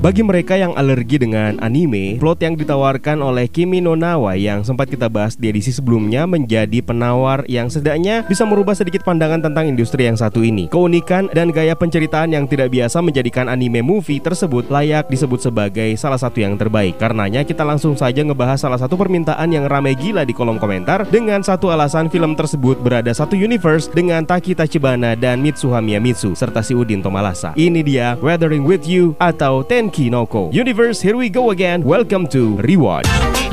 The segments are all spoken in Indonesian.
Bagi mereka yang alergi dengan anime, plot yang ditawarkan oleh Kimi no Nawa yang sempat kita bahas di edisi sebelumnya menjadi penawar yang setidaknya bisa merubah sedikit pandangan tentang industri yang satu ini. Keunikan dan gaya penceritaan yang tidak biasa menjadikan anime movie tersebut layak disebut sebagai salah satu yang terbaik. Karenanya kita langsung saja ngebahas salah satu permintaan yang ramai gila di kolom komentar dengan satu alasan film tersebut berada satu universe dengan Taki Tachibana dan Mitsuha Miyamitsu serta si Udin Tomalasa. Ini dia Weathering With You atau Ten Kinoko. Universe, here we go again. Welcome to Rewatch.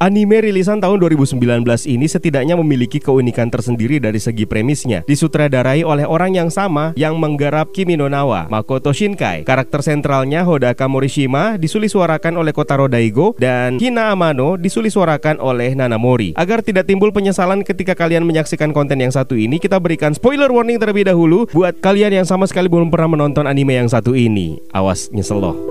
Anime rilisan tahun 2019 ini setidaknya memiliki keunikan tersendiri dari segi premisnya. Disutradarai oleh orang yang sama yang menggarap Kimi no Nawa, Makoto Shinkai. Karakter sentralnya Hodaka Morishima disulisuarakan oleh Kotaro Daigo dan Hina Amano disulisuarakan oleh Nana Mori. Agar tidak timbul penyesalan ketika kalian menyaksikan konten yang satu ini, kita berikan spoiler warning terlebih dahulu buat kalian yang sama sekali belum pernah menonton anime yang satu ini. Awas nyesel loh.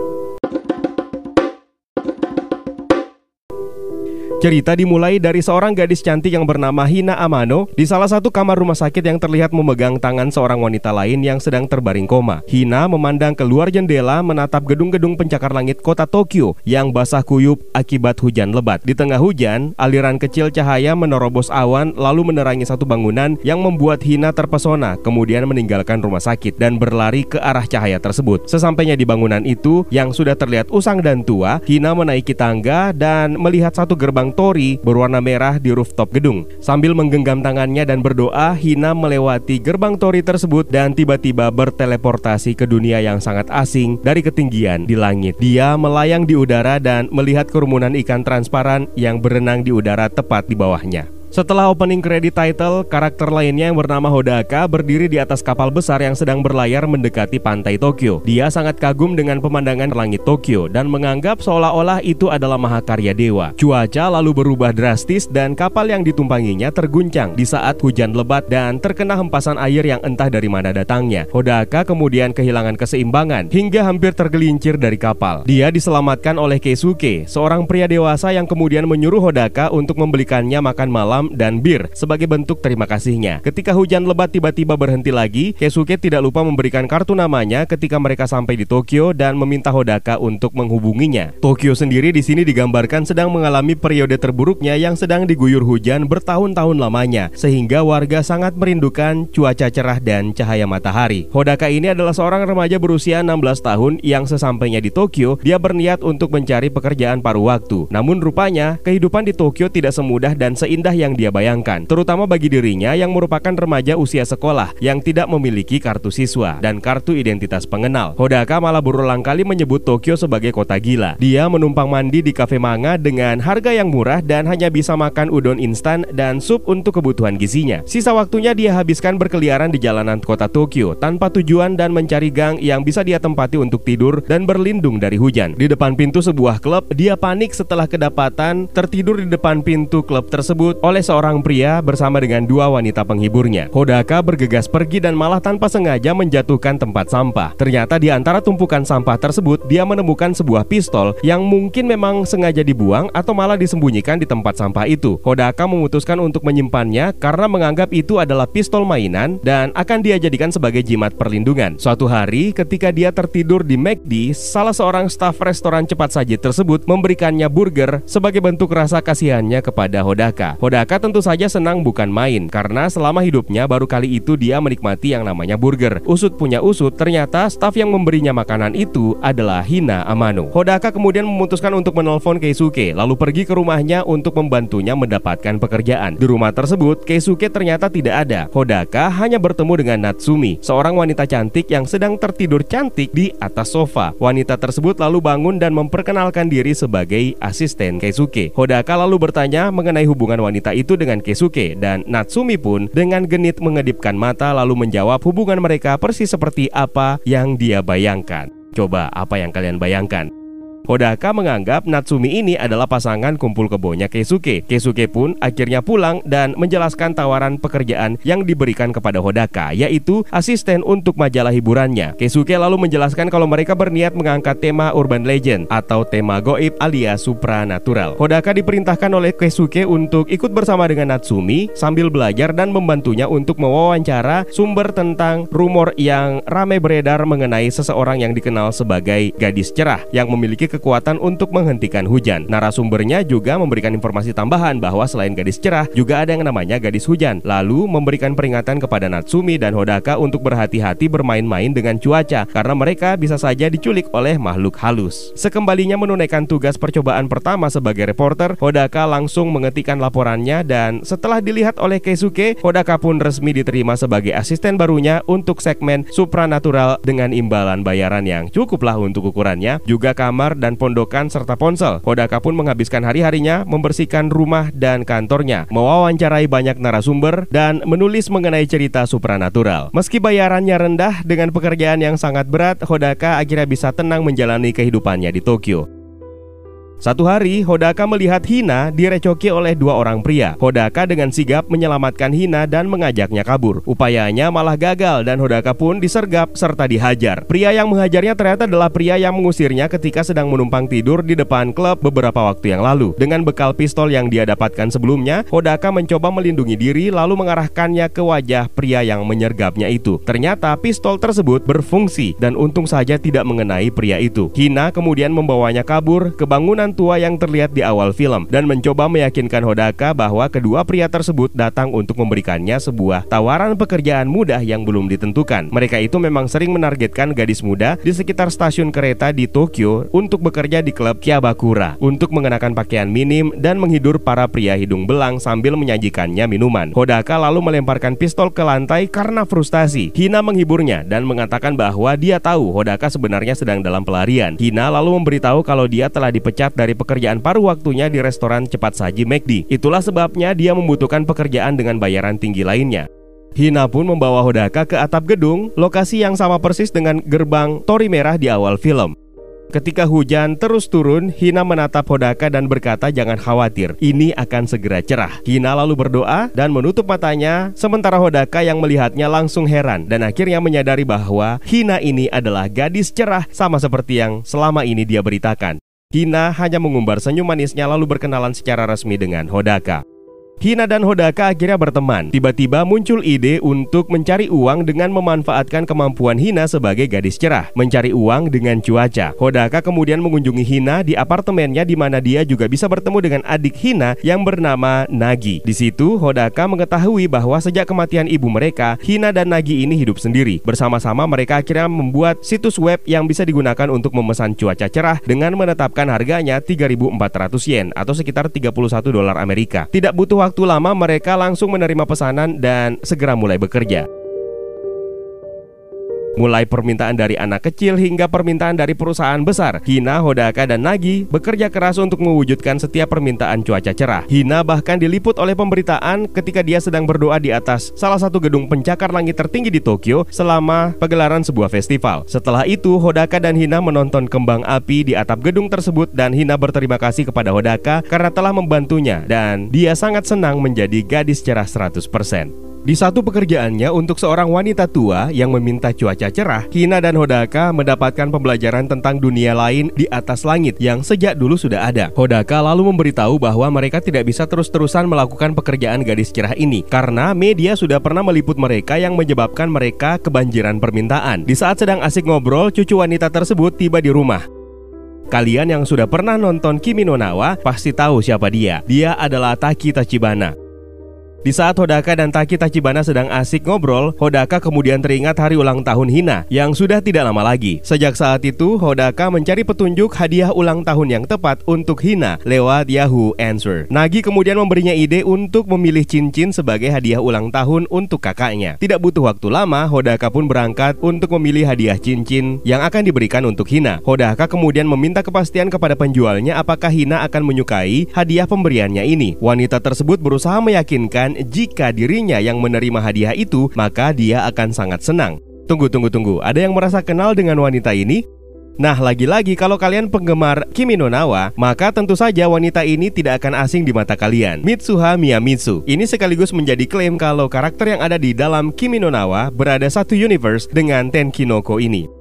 Cerita dimulai dari seorang gadis cantik yang bernama Hina Amano di salah satu kamar rumah sakit yang terlihat memegang tangan seorang wanita lain yang sedang terbaring koma. Hina memandang keluar jendela menatap gedung-gedung pencakar langit kota Tokyo yang basah kuyup akibat hujan lebat. Di tengah hujan, aliran kecil cahaya menerobos awan lalu menerangi satu bangunan yang membuat Hina terpesona, kemudian meninggalkan rumah sakit dan berlari ke arah cahaya tersebut. Sesampainya di bangunan itu yang sudah terlihat usang dan tua, Hina menaiki tangga dan melihat satu gerbang Tori berwarna merah di rooftop gedung. Sambil menggenggam tangannya dan berdoa, Hina melewati gerbang Tori tersebut dan tiba-tiba berteleportasi ke dunia yang sangat asing dari ketinggian di langit. Dia melayang di udara dan melihat kerumunan ikan transparan yang berenang di udara tepat di bawahnya. Setelah opening credit title, karakter lainnya yang bernama Hodaka berdiri di atas kapal besar yang sedang berlayar mendekati pantai Tokyo. Dia sangat kagum dengan pemandangan langit Tokyo dan menganggap seolah-olah itu adalah mahakarya dewa. Cuaca lalu berubah drastis dan kapal yang ditumpanginya terguncang di saat hujan lebat dan terkena hempasan air yang entah dari mana datangnya. Hodaka kemudian kehilangan keseimbangan hingga hampir tergelincir dari kapal. Dia diselamatkan oleh Keisuke, seorang pria dewasa yang kemudian menyuruh Hodaka untuk membelikannya makan malam dan bir sebagai bentuk terima kasihnya. Ketika hujan lebat tiba-tiba berhenti lagi, Keisuke tidak lupa memberikan kartu namanya ketika mereka sampai di Tokyo dan meminta Hodaka untuk menghubunginya. Tokyo sendiri di sini digambarkan sedang mengalami periode terburuknya yang sedang diguyur hujan bertahun-tahun lamanya, sehingga warga sangat merindukan cuaca cerah dan cahaya matahari. Hodaka ini adalah seorang remaja berusia 16 tahun yang sesampainya di Tokyo, dia berniat untuk mencari pekerjaan paruh waktu. Namun rupanya, kehidupan di Tokyo tidak semudah dan seindah yang yang dia bayangkan, terutama bagi dirinya yang merupakan remaja usia sekolah yang tidak memiliki kartu siswa dan kartu identitas pengenal. Hodaka malah berulang kali menyebut Tokyo sebagai kota gila. Dia menumpang mandi di kafe manga dengan harga yang murah dan hanya bisa makan udon instan dan sup untuk kebutuhan gizinya. Sisa waktunya dia habiskan berkeliaran di jalanan kota Tokyo tanpa tujuan dan mencari gang yang bisa dia tempati untuk tidur dan berlindung dari hujan. Di depan pintu sebuah klub, dia panik setelah kedapatan tertidur di depan pintu klub tersebut oleh oleh seorang pria bersama dengan dua wanita penghiburnya. Hodaka bergegas pergi dan malah tanpa sengaja menjatuhkan tempat sampah. Ternyata di antara tumpukan sampah tersebut, dia menemukan sebuah pistol yang mungkin memang sengaja dibuang atau malah disembunyikan di tempat sampah itu. Hodaka memutuskan untuk menyimpannya karena menganggap itu adalah pistol mainan dan akan dia jadikan sebagai jimat perlindungan. Suatu hari, ketika dia tertidur di McD, salah seorang staf restoran cepat saji tersebut memberikannya burger sebagai bentuk rasa kasihannya kepada Hodaka. Hodaka maka tentu saja senang bukan main karena selama hidupnya baru kali itu dia menikmati yang namanya burger. Usut punya usut, ternyata staf yang memberinya makanan itu adalah Hina Amano. Hodaka kemudian memutuskan untuk menelpon Keisuke lalu pergi ke rumahnya untuk membantunya mendapatkan pekerjaan. Di rumah tersebut, Keisuke ternyata tidak ada. Hodaka hanya bertemu dengan Natsumi, seorang wanita cantik yang sedang tertidur cantik di atas sofa. Wanita tersebut lalu bangun dan memperkenalkan diri sebagai asisten Keisuke. Hodaka lalu bertanya mengenai hubungan wanita itu dengan Keisuke dan Natsumi pun dengan genit mengedipkan mata lalu menjawab hubungan mereka persis seperti apa yang dia bayangkan. Coba apa yang kalian bayangkan? Hodaka menganggap Natsumi ini adalah pasangan kumpul kebonya Keisuke. Keisuke pun akhirnya pulang dan menjelaskan tawaran pekerjaan yang diberikan kepada Hodaka, yaitu asisten untuk majalah hiburannya. Keisuke lalu menjelaskan kalau mereka berniat mengangkat tema urban legend atau tema goib alias supranatural. Hodaka diperintahkan oleh Keisuke untuk ikut bersama dengan Natsumi sambil belajar dan membantunya untuk mewawancara sumber tentang rumor yang ramai beredar mengenai seseorang yang dikenal sebagai gadis cerah yang memiliki kekuatan untuk menghentikan hujan. Narasumbernya juga memberikan informasi tambahan bahwa selain gadis cerah juga ada yang namanya gadis hujan. Lalu memberikan peringatan kepada Natsumi dan Hodaka untuk berhati-hati bermain-main dengan cuaca karena mereka bisa saja diculik oleh makhluk halus. Sekembalinya menunaikan tugas percobaan pertama sebagai reporter, Hodaka langsung mengetikkan laporannya dan setelah dilihat oleh Keisuke, Hodaka pun resmi diterima sebagai asisten barunya untuk segmen supranatural dengan imbalan bayaran yang cukuplah untuk ukurannya, juga kamar dan pondokan serta ponsel. Hodaka pun menghabiskan hari-harinya membersihkan rumah dan kantornya, mewawancarai banyak narasumber dan menulis mengenai cerita supranatural. Meski bayarannya rendah dengan pekerjaan yang sangat berat, Hodaka akhirnya bisa tenang menjalani kehidupannya di Tokyo. Satu hari, Hodaka melihat Hina direcoki oleh dua orang pria. Hodaka dengan sigap menyelamatkan Hina dan mengajaknya kabur. Upayanya malah gagal dan Hodaka pun disergap serta dihajar. Pria yang menghajarnya ternyata adalah pria yang mengusirnya ketika sedang menumpang tidur di depan klub beberapa waktu yang lalu. Dengan bekal pistol yang dia dapatkan sebelumnya, Hodaka mencoba melindungi diri lalu mengarahkannya ke wajah pria yang menyergapnya itu. Ternyata pistol tersebut berfungsi dan untung saja tidak mengenai pria itu. Hina kemudian membawanya kabur ke bangunan tua yang terlihat di awal film dan mencoba meyakinkan Hodaka bahwa kedua pria tersebut datang untuk memberikannya sebuah tawaran pekerjaan mudah yang belum ditentukan. Mereka itu memang sering menargetkan gadis muda di sekitar stasiun kereta di Tokyo untuk bekerja di klub Kiabakura untuk mengenakan pakaian minim dan menghibur para pria hidung belang sambil menyajikannya minuman. Hodaka lalu melemparkan pistol ke lantai karena frustasi. Hina menghiburnya dan mengatakan bahwa dia tahu Hodaka sebenarnya sedang dalam pelarian. Hina lalu memberitahu kalau dia telah dipecat dari pekerjaan paruh waktunya di restoran cepat saji McD. Itulah sebabnya dia membutuhkan pekerjaan dengan bayaran tinggi lainnya. Hina pun membawa Hodaka ke atap gedung, lokasi yang sama persis dengan gerbang Tori Merah di awal film. Ketika hujan terus turun, Hina menatap Hodaka dan berkata jangan khawatir, ini akan segera cerah. Hina lalu berdoa dan menutup matanya, sementara Hodaka yang melihatnya langsung heran dan akhirnya menyadari bahwa Hina ini adalah gadis cerah sama seperti yang selama ini dia beritakan. Hina hanya mengumbar senyum manisnya lalu berkenalan secara resmi dengan Hodaka. Hina dan Hodaka akhirnya berteman. Tiba-tiba muncul ide untuk mencari uang dengan memanfaatkan kemampuan Hina sebagai gadis cerah, mencari uang dengan cuaca. Hodaka kemudian mengunjungi Hina di apartemennya di mana dia juga bisa bertemu dengan adik Hina yang bernama Nagi. Di situ Hodaka mengetahui bahwa sejak kematian ibu mereka, Hina dan Nagi ini hidup sendiri. Bersama-sama mereka akhirnya membuat situs web yang bisa digunakan untuk memesan cuaca cerah dengan menetapkan harganya 3.400 yen atau sekitar 31 dolar Amerika. Tidak butuh waktu lama mereka langsung menerima pesanan dan segera mulai bekerja. Mulai permintaan dari anak kecil hingga permintaan dari perusahaan besar, Hina, Hodaka, dan Nagi bekerja keras untuk mewujudkan setiap permintaan cuaca cerah. Hina bahkan diliput oleh pemberitaan ketika dia sedang berdoa di atas salah satu gedung pencakar langit tertinggi di Tokyo selama pegelaran sebuah festival. Setelah itu, Hodaka dan Hina menonton kembang api di atap gedung tersebut dan Hina berterima kasih kepada Hodaka karena telah membantunya dan dia sangat senang menjadi gadis cerah 100%. Di satu pekerjaannya untuk seorang wanita tua yang meminta cuaca cerah, Hina dan Hodaka mendapatkan pembelajaran tentang dunia lain di atas langit yang sejak dulu sudah ada. Hodaka lalu memberitahu bahwa mereka tidak bisa terus-terusan melakukan pekerjaan gadis cerah ini karena media sudah pernah meliput mereka yang menyebabkan mereka kebanjiran permintaan. Di saat sedang asik ngobrol, cucu wanita tersebut tiba di rumah. Kalian yang sudah pernah nonton Kimi no Nawa pasti tahu siapa dia. Dia adalah Taki Tachibana. Di saat Hodaka dan Taki Tachibana sedang asik ngobrol, Hodaka kemudian teringat hari ulang tahun Hina yang sudah tidak lama lagi. Sejak saat itu, Hodaka mencari petunjuk hadiah ulang tahun yang tepat untuk Hina lewat Yahoo Answer. Nagi kemudian memberinya ide untuk memilih cincin sebagai hadiah ulang tahun untuk kakaknya. Tidak butuh waktu lama, Hodaka pun berangkat untuk memilih hadiah cincin yang akan diberikan untuk Hina. Hodaka kemudian meminta kepastian kepada penjualnya apakah Hina akan menyukai hadiah pemberiannya ini. Wanita tersebut berusaha meyakinkan jika dirinya yang menerima hadiah itu, maka dia akan sangat senang. Tunggu, tunggu, tunggu. Ada yang merasa kenal dengan wanita ini? Nah, lagi-lagi kalau kalian penggemar Kimi no Nawa, maka tentu saja wanita ini tidak akan asing di mata kalian. Mitsuha Miyamitsu. Ini sekaligus menjadi klaim kalau karakter yang ada di dalam Kimi no Nawa berada satu universe dengan Tenkinoko ini.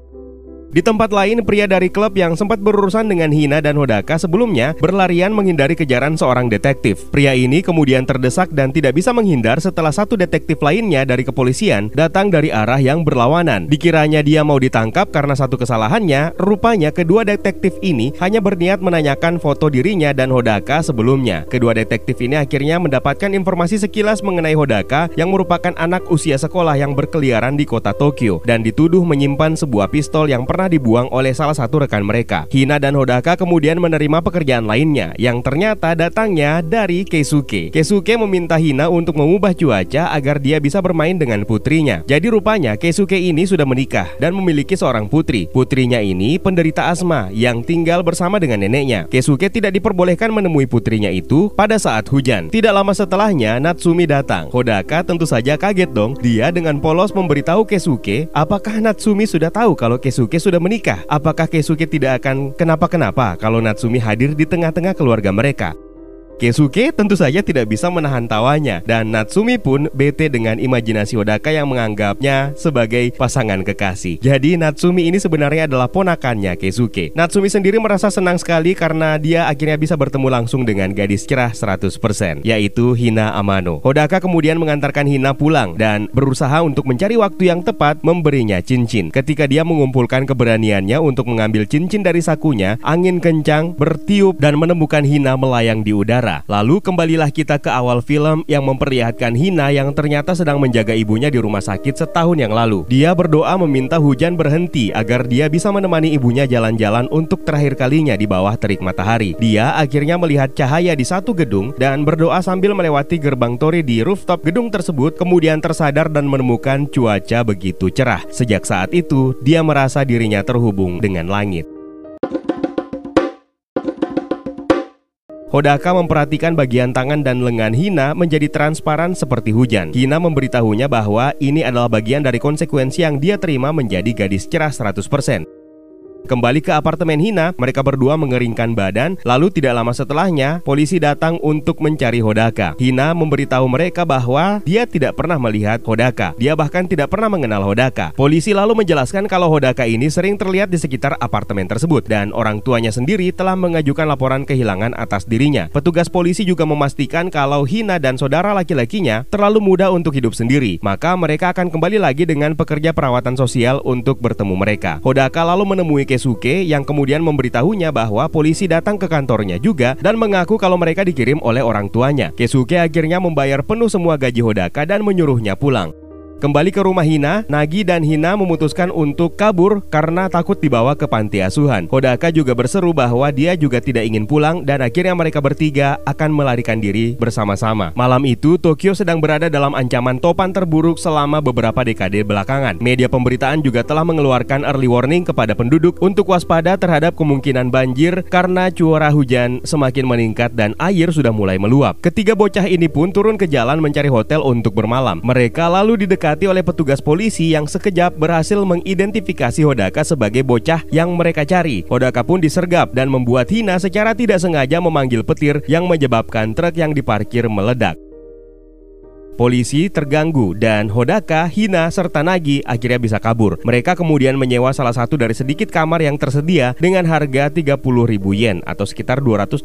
Di tempat lain, pria dari klub yang sempat berurusan dengan Hina dan Hodaka sebelumnya berlarian menghindari kejaran seorang detektif. Pria ini kemudian terdesak dan tidak bisa menghindar setelah satu detektif lainnya dari kepolisian datang dari arah yang berlawanan. Dikiranya dia mau ditangkap karena satu kesalahannya, rupanya kedua detektif ini hanya berniat menanyakan foto dirinya dan Hodaka sebelumnya. Kedua detektif ini akhirnya mendapatkan informasi sekilas mengenai Hodaka yang merupakan anak usia sekolah yang berkeliaran di kota Tokyo dan dituduh menyimpan sebuah pistol yang pernah pernah dibuang oleh salah satu rekan mereka. Hina dan Hodaka kemudian menerima pekerjaan lainnya yang ternyata datangnya dari Keisuke. Keisuke meminta Hina untuk mengubah cuaca agar dia bisa bermain dengan putrinya. Jadi rupanya Keisuke ini sudah menikah dan memiliki seorang putri. Putrinya ini penderita asma yang tinggal bersama dengan neneknya. Keisuke tidak diperbolehkan menemui putrinya itu pada saat hujan. Tidak lama setelahnya Natsumi datang. Hodaka tentu saja kaget dong. Dia dengan polos memberitahu Keisuke apakah Natsumi sudah tahu kalau Keisuke menikah, apakah Keisuke tidak akan kenapa-kenapa kalau Natsumi hadir di tengah-tengah keluarga mereka? Keisuke tentu saja tidak bisa menahan tawanya dan Natsumi pun bete dengan imajinasi Hodaka yang menganggapnya sebagai pasangan kekasih. Jadi Natsumi ini sebenarnya adalah ponakannya Keisuke. Natsumi sendiri merasa senang sekali karena dia akhirnya bisa bertemu langsung dengan gadis cerah 100%, yaitu Hina Amano. Hodaka kemudian mengantarkan Hina pulang dan berusaha untuk mencari waktu yang tepat memberinya cincin. Ketika dia mengumpulkan keberaniannya untuk mengambil cincin dari sakunya, angin kencang bertiup dan menemukan Hina melayang di udara Lalu kembalilah kita ke awal film yang memperlihatkan Hina yang ternyata sedang menjaga ibunya di rumah sakit setahun yang lalu. Dia berdoa meminta hujan berhenti agar dia bisa menemani ibunya jalan-jalan untuk terakhir kalinya di bawah terik matahari. Dia akhirnya melihat cahaya di satu gedung dan berdoa sambil melewati gerbang tori di rooftop gedung tersebut kemudian tersadar dan menemukan cuaca begitu cerah. Sejak saat itu, dia merasa dirinya terhubung dengan langit. Hodaka memperhatikan bagian tangan dan lengan Hina menjadi transparan seperti hujan. Hina memberitahunya bahwa ini adalah bagian dari konsekuensi yang dia terima menjadi gadis cerah 100%. Kembali ke apartemen Hina, mereka berdua mengeringkan badan, lalu tidak lama setelahnya, polisi datang untuk mencari Hodaka. Hina memberitahu mereka bahwa dia tidak pernah melihat Hodaka. Dia bahkan tidak pernah mengenal Hodaka. Polisi lalu menjelaskan kalau Hodaka ini sering terlihat di sekitar apartemen tersebut dan orang tuanya sendiri telah mengajukan laporan kehilangan atas dirinya. Petugas polisi juga memastikan kalau Hina dan saudara laki-lakinya terlalu muda untuk hidup sendiri, maka mereka akan kembali lagi dengan pekerja perawatan sosial untuk bertemu mereka. Hodaka lalu menemui Keisuke yang kemudian memberitahunya bahwa polisi datang ke kantornya juga dan mengaku kalau mereka dikirim oleh orang tuanya. Keisuke akhirnya membayar penuh semua gaji Hodaka dan menyuruhnya pulang. Kembali ke rumah Hina, Nagi dan Hina memutuskan untuk kabur karena takut dibawa ke panti asuhan. Hodaka juga berseru bahwa dia juga tidak ingin pulang dan akhirnya mereka bertiga akan melarikan diri bersama-sama. Malam itu, Tokyo sedang berada dalam ancaman topan terburuk selama beberapa dekade belakangan. Media pemberitaan juga telah mengeluarkan early warning kepada penduduk untuk waspada terhadap kemungkinan banjir karena curah hujan semakin meningkat dan air sudah mulai meluap. Ketiga bocah ini pun turun ke jalan mencari hotel untuk bermalam. Mereka lalu didekati didekati oleh petugas polisi yang sekejap berhasil mengidentifikasi Hodaka sebagai bocah yang mereka cari. Hodaka pun disergap dan membuat Hina secara tidak sengaja memanggil petir yang menyebabkan truk yang diparkir meledak. Polisi terganggu dan Hodaka, Hina, serta Nagi akhirnya bisa kabur. Mereka kemudian menyewa salah satu dari sedikit kamar yang tersedia dengan harga 30 ribu yen atau sekitar 280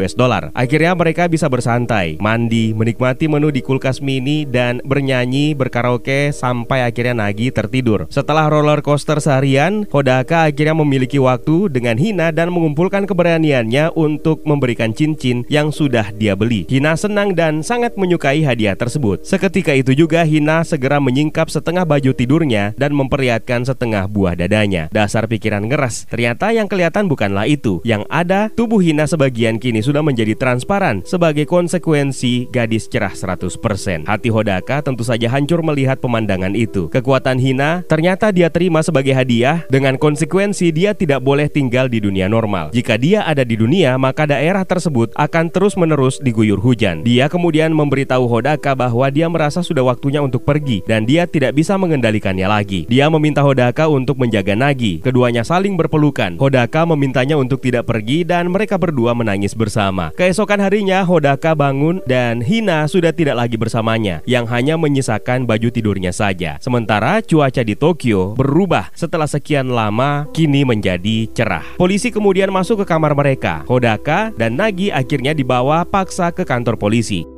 US dollar. Akhirnya mereka bisa bersantai, mandi, menikmati menu di kulkas mini dan bernyanyi, berkaraoke sampai akhirnya Nagi tertidur. Setelah roller coaster seharian, Hodaka akhirnya memiliki waktu dengan Hina dan mengumpulkan keberaniannya untuk memberikan cincin yang sudah dia beli. Hina senang dan sangat menyukai hadiah tersebut tersebut. Seketika itu juga Hina segera menyingkap setengah baju tidurnya dan memperlihatkan setengah buah dadanya. Dasar pikiran ngeras, ternyata yang kelihatan bukanlah itu. Yang ada, tubuh Hina sebagian kini sudah menjadi transparan sebagai konsekuensi gadis cerah 100%. Hati Hodaka tentu saja hancur melihat pemandangan itu. Kekuatan Hina ternyata dia terima sebagai hadiah dengan konsekuensi dia tidak boleh tinggal di dunia normal. Jika dia ada di dunia, maka daerah tersebut akan terus-menerus diguyur hujan. Dia kemudian memberitahu Hodaka bahwa dia merasa sudah waktunya untuk pergi dan dia tidak bisa mengendalikannya lagi. Dia meminta Hodaka untuk menjaga Nagi. Keduanya saling berpelukan. Hodaka memintanya untuk tidak pergi dan mereka berdua menangis bersama. Keesokan harinya Hodaka bangun dan Hina sudah tidak lagi bersamanya, yang hanya menyisakan baju tidurnya saja. Sementara cuaca di Tokyo berubah setelah sekian lama kini menjadi cerah. Polisi kemudian masuk ke kamar mereka. Hodaka dan Nagi akhirnya dibawa paksa ke kantor polisi.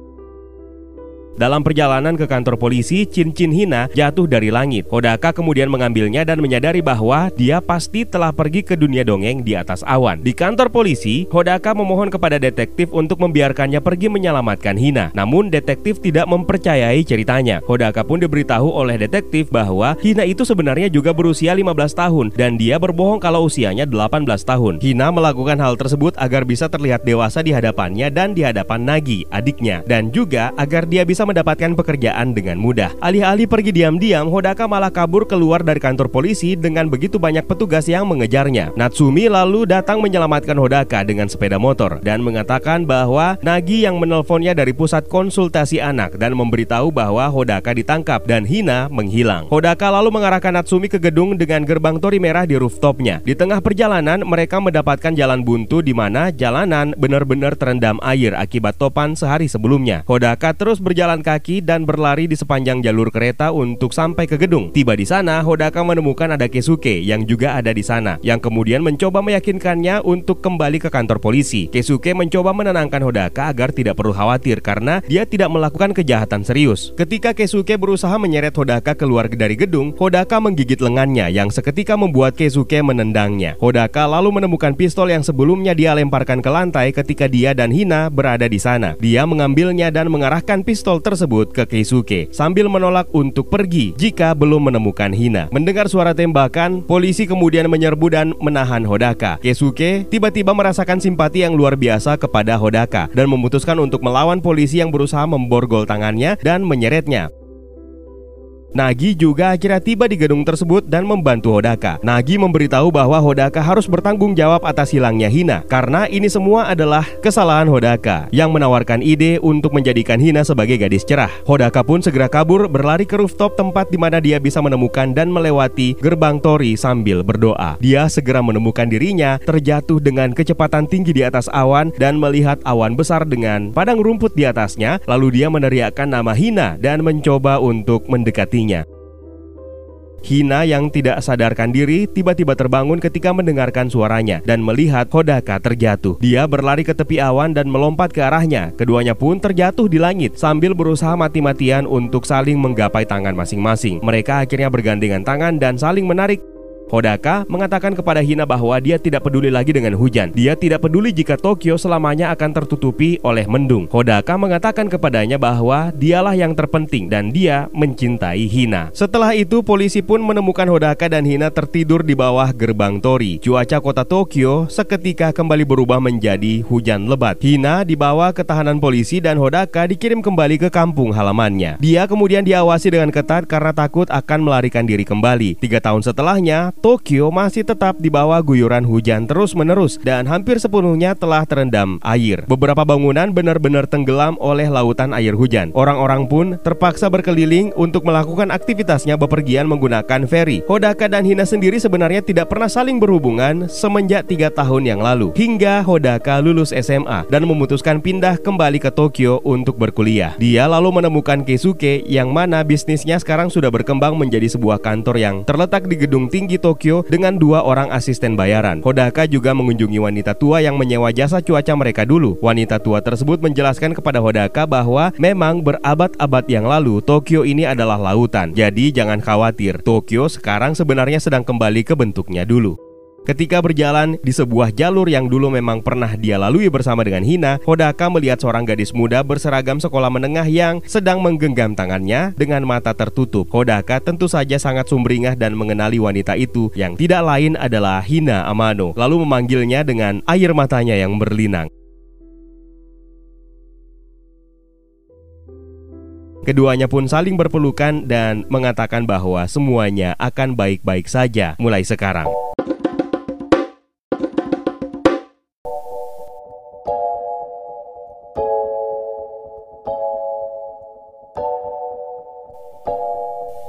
Dalam perjalanan ke kantor polisi, cincin Hina jatuh dari langit. Hodaka kemudian mengambilnya dan menyadari bahwa dia pasti telah pergi ke dunia dongeng di atas awan. Di kantor polisi, Hodaka memohon kepada detektif untuk membiarkannya pergi menyelamatkan Hina. Namun detektif tidak mempercayai ceritanya. Hodaka pun diberitahu oleh detektif bahwa Hina itu sebenarnya juga berusia 15 tahun dan dia berbohong kalau usianya 18 tahun. Hina melakukan hal tersebut agar bisa terlihat dewasa di hadapannya dan di hadapan Nagi, adiknya, dan juga agar dia bisa mendapatkan pekerjaan dengan mudah. Alih-alih pergi diam-diam, Hodaka malah kabur keluar dari kantor polisi dengan begitu banyak petugas yang mengejarnya. Natsumi lalu datang menyelamatkan Hodaka dengan sepeda motor dan mengatakan bahwa Nagi yang menelponnya dari pusat konsultasi anak dan memberitahu bahwa Hodaka ditangkap dan Hina menghilang. Hodaka lalu mengarahkan Natsumi ke gedung dengan gerbang tori merah di rooftopnya. Di tengah perjalanan, mereka mendapatkan jalan buntu di mana jalanan benar-benar terendam air akibat topan sehari sebelumnya. Hodaka terus berjalan berjalan kaki dan berlari di sepanjang jalur kereta untuk sampai ke gedung. Tiba di sana, Hodaka menemukan ada Kesuke yang juga ada di sana, yang kemudian mencoba meyakinkannya untuk kembali ke kantor polisi. Kesuke mencoba menenangkan Hodaka agar tidak perlu khawatir karena dia tidak melakukan kejahatan serius. Ketika Kesuke berusaha menyeret Hodaka keluar dari gedung, Hodaka menggigit lengannya yang seketika membuat Kesuke menendangnya. Hodaka lalu menemukan pistol yang sebelumnya dia lemparkan ke lantai ketika dia dan Hina berada di sana. Dia mengambilnya dan mengarahkan pistol tersebut ke Keisuke sambil menolak untuk pergi jika belum menemukan Hina. Mendengar suara tembakan, polisi kemudian menyerbu dan menahan Hodaka. Keisuke tiba-tiba merasakan simpati yang luar biasa kepada Hodaka dan memutuskan untuk melawan polisi yang berusaha memborgol tangannya dan menyeretnya. Nagi juga akhirnya tiba di gedung tersebut dan membantu Hodaka. Nagi memberitahu bahwa Hodaka harus bertanggung jawab atas hilangnya Hina karena ini semua adalah kesalahan Hodaka yang menawarkan ide untuk menjadikan Hina sebagai gadis cerah. Hodaka pun segera kabur berlari ke rooftop tempat di mana dia bisa menemukan dan melewati gerbang Tori sambil berdoa. Dia segera menemukan dirinya terjatuh dengan kecepatan tinggi di atas awan dan melihat awan besar dengan padang rumput di atasnya. Lalu dia meneriakkan nama Hina dan mencoba untuk mendekatinya. Hina yang tidak sadarkan diri tiba-tiba terbangun ketika mendengarkan suaranya dan melihat Hodaka terjatuh. Dia berlari ke tepi awan dan melompat ke arahnya. Keduanya pun terjatuh di langit sambil berusaha mati-matian untuk saling menggapai tangan masing-masing. Mereka akhirnya bergandengan tangan dan saling menarik Hodaka mengatakan kepada Hina bahwa dia tidak peduli lagi dengan hujan. Dia tidak peduli jika Tokyo selamanya akan tertutupi oleh mendung. Hodaka mengatakan kepadanya bahwa dialah yang terpenting dan dia mencintai Hina. Setelah itu, polisi pun menemukan Hodaka dan Hina tertidur di bawah gerbang Tori. Cuaca kota Tokyo seketika kembali berubah menjadi hujan lebat. Hina dibawa ke tahanan polisi dan Hodaka dikirim kembali ke kampung halamannya. Dia kemudian diawasi dengan ketat karena takut akan melarikan diri kembali. Tiga tahun setelahnya, Tokyo masih tetap di bawah guyuran hujan terus-menerus dan hampir sepenuhnya telah terendam air. Beberapa bangunan benar-benar tenggelam oleh lautan air hujan. Orang-orang pun terpaksa berkeliling untuk melakukan aktivitasnya bepergian menggunakan ferry. Hodaka dan Hina sendiri sebenarnya tidak pernah saling berhubungan semenjak tiga tahun yang lalu. Hingga Hodaka lulus SMA dan memutuskan pindah kembali ke Tokyo untuk berkuliah. Dia lalu menemukan Keisuke yang mana bisnisnya sekarang sudah berkembang menjadi sebuah kantor yang terletak di gedung tinggi Tokyo dengan dua orang asisten bayaran. Hodaka juga mengunjungi wanita tua yang menyewa jasa cuaca mereka dulu. Wanita tua tersebut menjelaskan kepada Hodaka bahwa memang berabad-abad yang lalu Tokyo ini adalah lautan. Jadi jangan khawatir, Tokyo sekarang sebenarnya sedang kembali ke bentuknya dulu. Ketika berjalan di sebuah jalur yang dulu memang pernah dia lalui bersama dengan Hina, Hodaka melihat seorang gadis muda berseragam sekolah menengah yang sedang menggenggam tangannya dengan mata tertutup. Hodaka tentu saja sangat sumringah dan mengenali wanita itu yang tidak lain adalah Hina Amano, lalu memanggilnya dengan air matanya yang berlinang. Keduanya pun saling berpelukan dan mengatakan bahwa semuanya akan baik-baik saja mulai sekarang.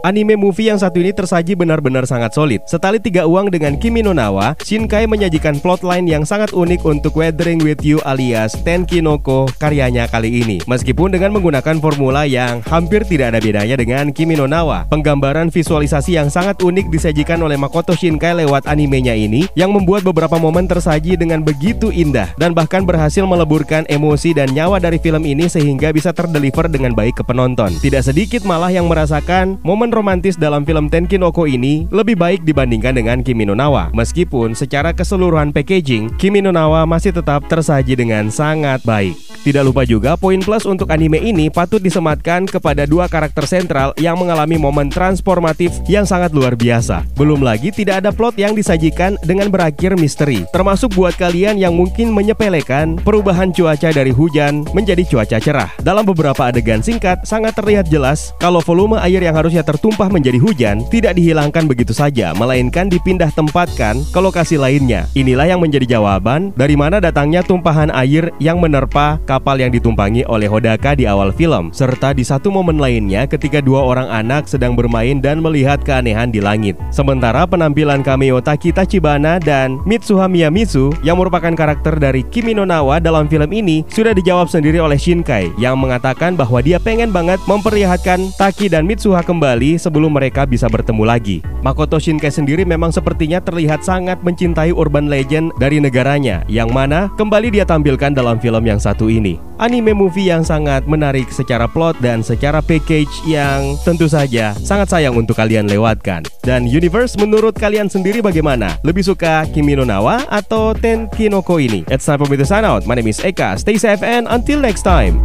Anime movie yang satu ini tersaji benar-benar sangat solid. Setali tiga uang dengan Kimi no Nawa, Shinkai menyajikan plotline yang sangat unik untuk Weathering with You alias Tenkinoko karyanya kali ini. Meskipun dengan menggunakan formula yang hampir tidak ada bedanya dengan Kimi no Nawa, penggambaran visualisasi yang sangat unik disajikan oleh Makoto Shinkai lewat animenya ini yang membuat beberapa momen tersaji dengan begitu indah dan bahkan berhasil meleburkan emosi dan nyawa dari film ini sehingga bisa terdeliver dengan baik ke penonton. Tidak sedikit malah yang merasakan momen romantis dalam film Tenkinoko ini lebih baik dibandingkan dengan Kimi no Nawa. Meskipun secara keseluruhan packaging, Kimi no Nawa masih tetap tersaji dengan sangat baik. Tidak lupa juga poin plus untuk anime ini patut disematkan kepada dua karakter sentral yang mengalami momen transformatif yang sangat luar biasa. Belum lagi tidak ada plot yang disajikan dengan berakhir misteri. Termasuk buat kalian yang mungkin menyepelekan perubahan cuaca dari hujan menjadi cuaca cerah. Dalam beberapa adegan singkat sangat terlihat jelas kalau volume air yang harusnya tertumpah menjadi hujan tidak dihilangkan begitu saja, melainkan dipindah tempatkan ke lokasi lainnya. Inilah yang menjadi jawaban dari mana datangnya tumpahan air yang menerpa kapal yang ditumpangi oleh Hodaka di awal film, serta di satu momen lainnya ketika dua orang anak sedang bermain dan melihat keanehan di langit. Sementara penampilan cameo Taki Tachibana dan Mitsuha Miyamitsu yang merupakan karakter dari Kimi no Nawa dalam film ini sudah dijawab sendiri oleh Shinkai yang mengatakan bahwa dia pengen banget memperlihatkan Taki dan Mitsuha kembali sebelum mereka bisa bertemu lagi. Makoto Shinkai sendiri memang sepertinya terlihat sangat mencintai urban legend dari negaranya yang mana kembali dia tampilkan dalam film yang satu ini ini. Anime movie yang sangat menarik secara plot dan secara package yang tentu saja sangat sayang untuk kalian lewatkan. Dan Universe menurut kalian sendiri bagaimana? Lebih suka Kimi no Nawa atau Ten Kinoko ini? It's time for me to sign out. My name is Eka. Stay safe and until next time.